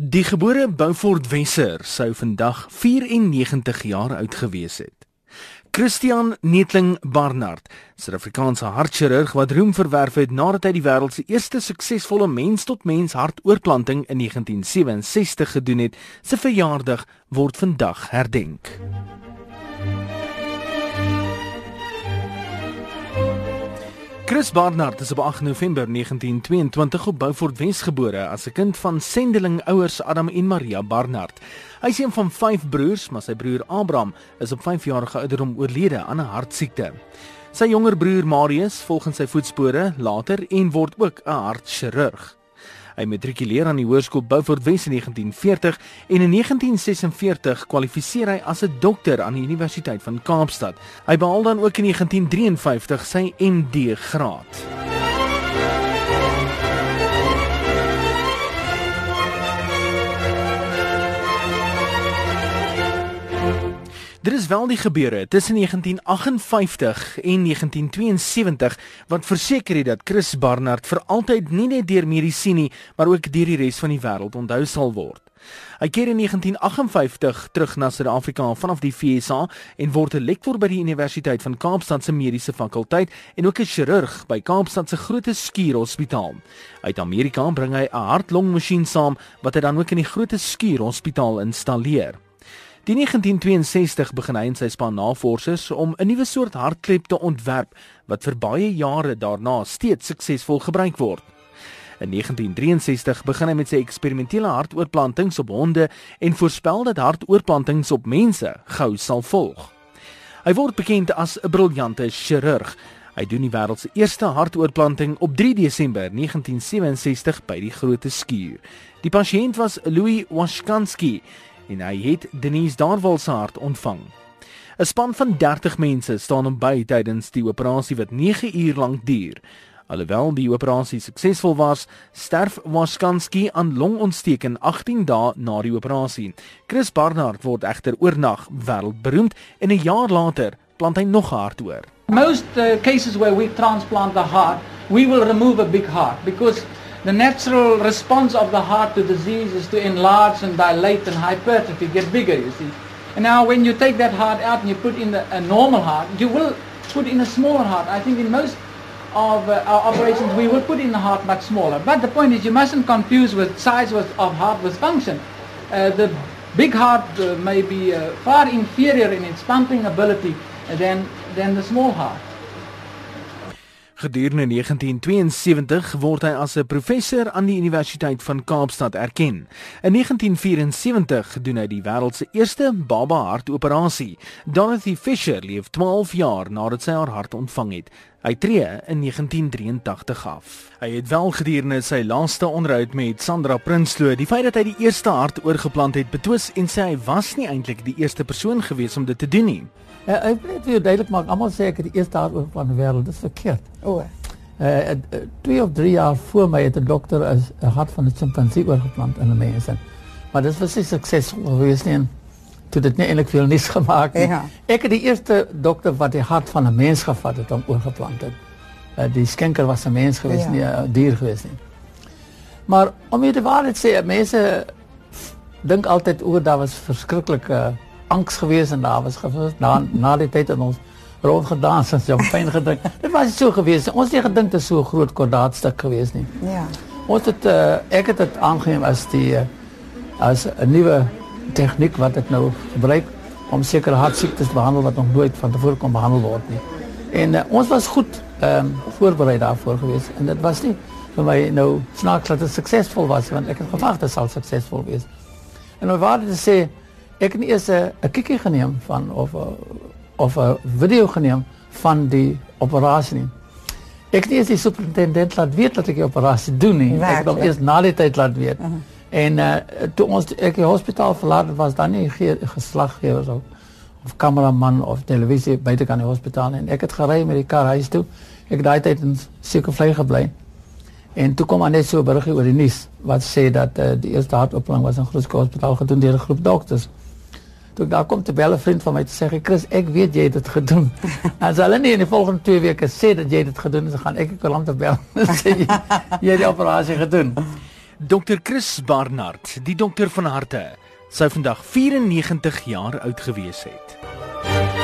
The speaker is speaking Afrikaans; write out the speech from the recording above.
Die gebore Beaufort Wesser sou vandag 94 jaar oud gewees het. Christian Netling Barnard, Suid-Afrikaanse hartchirurg wat roem verwerf het nadat hy die wêreld se eerste suksesvolle mens-tot-mens hartoortplanting in 1967 gedoen het, se verjaardag word vandag herdenk. Chris Barnard is op 8 November 1922 op Beaufort Wes gebore as 'n kind van sendeling ouers Adam en Maria Barnard. Hy is een van 5 broers, maar sy broer Abraham is op 5 jarige ouderdom oorlede aan 'n hartsiekte. Sy jonger broer Marius volg in sy voetspore later en word ook 'n hartchirurg. Hy matrikuleer aan die Hoërskool Beaufort Wes in 1940 en in 1946 kwalifiseer hy as 'n dokter aan die Universiteit van Kaapstad. Hy behaal dan ook in 1953 sy MD graad. Dit is wel die gebeure tussen 1958 en 1972 wat verseker het dat Chris Barnard vir altyd nie net deur medisyne maar ook deur die res van die wêreld onthou sal word. Hy keer in 1958 terug na Suid-Afrika vanaf die FSA en word 'n lektor by die Universiteit van Kaapstad se Mediese Fakulteit en ook 'n chirurg by Kaapstad se Groote Skuur Hospitaal. Uit Amerika bring hy 'n hart-longmasjien saam wat hy dan ook in die Groote Skuur Hospitaal installeer. Die 1962 begin hy en sy span navorsers om 'n nuwe soort hartklep te ontwerp wat vir baie jare daarna steeds suksesvol gebruik word. In 1963 begin hy met sy eksperimentele hartoortplantings op honde en voorspel dat hartoortplantings op mense gou sal volg. Hy word bekend as 'n briljante chirurg. Hy doen die wêreld se eerste hartoortplanting op 3 Desember 1967 by die Grote Skuur. Die pasiënt was Louis Washkansky en hy het Denise Darwal se hart ontvang. 'n Span van 30 mense staan hom by tydens die operasie wat 9 uur lank duur. Alhoewel die operasie suksesvol was, sterf Waskanski aan longontsteking 18 dae na die operasie. Chris Barnard word egter oornag wêreldberoemd en 'n jaar later plant hy nog 'n hart oor. Most uh, cases where we transplant the heart, we will remove a big heart because the natural response of the heart to disease is to enlarge and dilate and hypertrophy, get bigger, you see. And now when you take that heart out and you put in the, a normal heart, you will put in a smaller heart. I think in most of uh, our operations we will put in the heart much smaller. But the point is you mustn't confuse with size with, of heart with function. Uh, the big heart uh, may be uh, far inferior in its pumping ability than, than the small heart. Gedurende 1972 word hy as 'n professor aan die Universiteit van Kaapstad erken. In 1974 doen hy die wêreld se eerste baba hartoperasie. Dorothy Fisher leef 12 jaar nadat sy haar hart ontvang het. Hy tree in 1983 af. Hy het wel gedurende sy laaste onderhoud met Sandra Prinsloo die feit dat hy die eerste hart oorgeplant het betwis en sê hy was nie eintlik die eerste persoon gewees om dit te doen nie. Uh, ek weet jy duidelik maak almal sê ek het die eerste hart oop van die wêreld dis verkeerd. O. Uh, twee of drie jaar voor my het 'n dokter 'n hart van 'n chimpansee oorgeplant in 'n mens. Maar dit was nie suksesvol gewees nie. Toe dit nie eintlik veel nuus gemaak nie. Ja. Ek het die eerste dokter wat die hart van 'n mens gevat het om oorgeplant het. Uh, die skenker was 'n mens gewees ja. nie 'n dier gewees nie. Maar om jy te waarheid sê, mense dink altyd oor daar was verskriklike angs gewees en daar was gevoel na na die tyd in ons rond gedans en so fyn gedink. Dit was so gewees. Ons het gedink dit is so groot kwadaatstuk gewees nie. Ja. Ons het uh, ek het dit aangeneem as die uh, as 'n nuwe tegniek wat ek nou gebruik om sekere hartsiektes te behandel wat nog nooit van tevore kon behandel word nie. En uh, ons was goed ehm um, voorberei daarvoor gewees en dit was nie vir my nou snaaks dat dit suksesvol was want ek het gewag dit sal suksesvol wees. En nou wou dit sê ek het eers 'n kikkie geneem van of of 'n video geneem van die operasie nie. Ek het eers die superintendent laat weet dat ek die operasie doen nie. Werkelijk? Ek het hom eers na die tyd laat weet. Uh -huh. En uh toe ons ek die hospitaal verlaat was dan nie geslaggewers of of kameraman of televisie buite kan die hospitaal en ek het gery met die kar huis toe. Ek daai tyd in sekervlei gebly. En toe kom net so berig oor die nuus wat sê dat uh, die eerste hartopname was in Grootskool Hospitaal gedoen deur 'n groep dokters. Toe daar kom te bel 'n vriend van my te sê, "Chris, ek weet jy het dit gedoen." en as hulle nie in die volgende 2 weke sê dat jy dit gedoen het, gaan ek 'n kolant bel en sê jy, jy het die operasie gedoen. Dr Chris Barnard, die dokter van harte, sou vandag 94 jaar oud gewees het.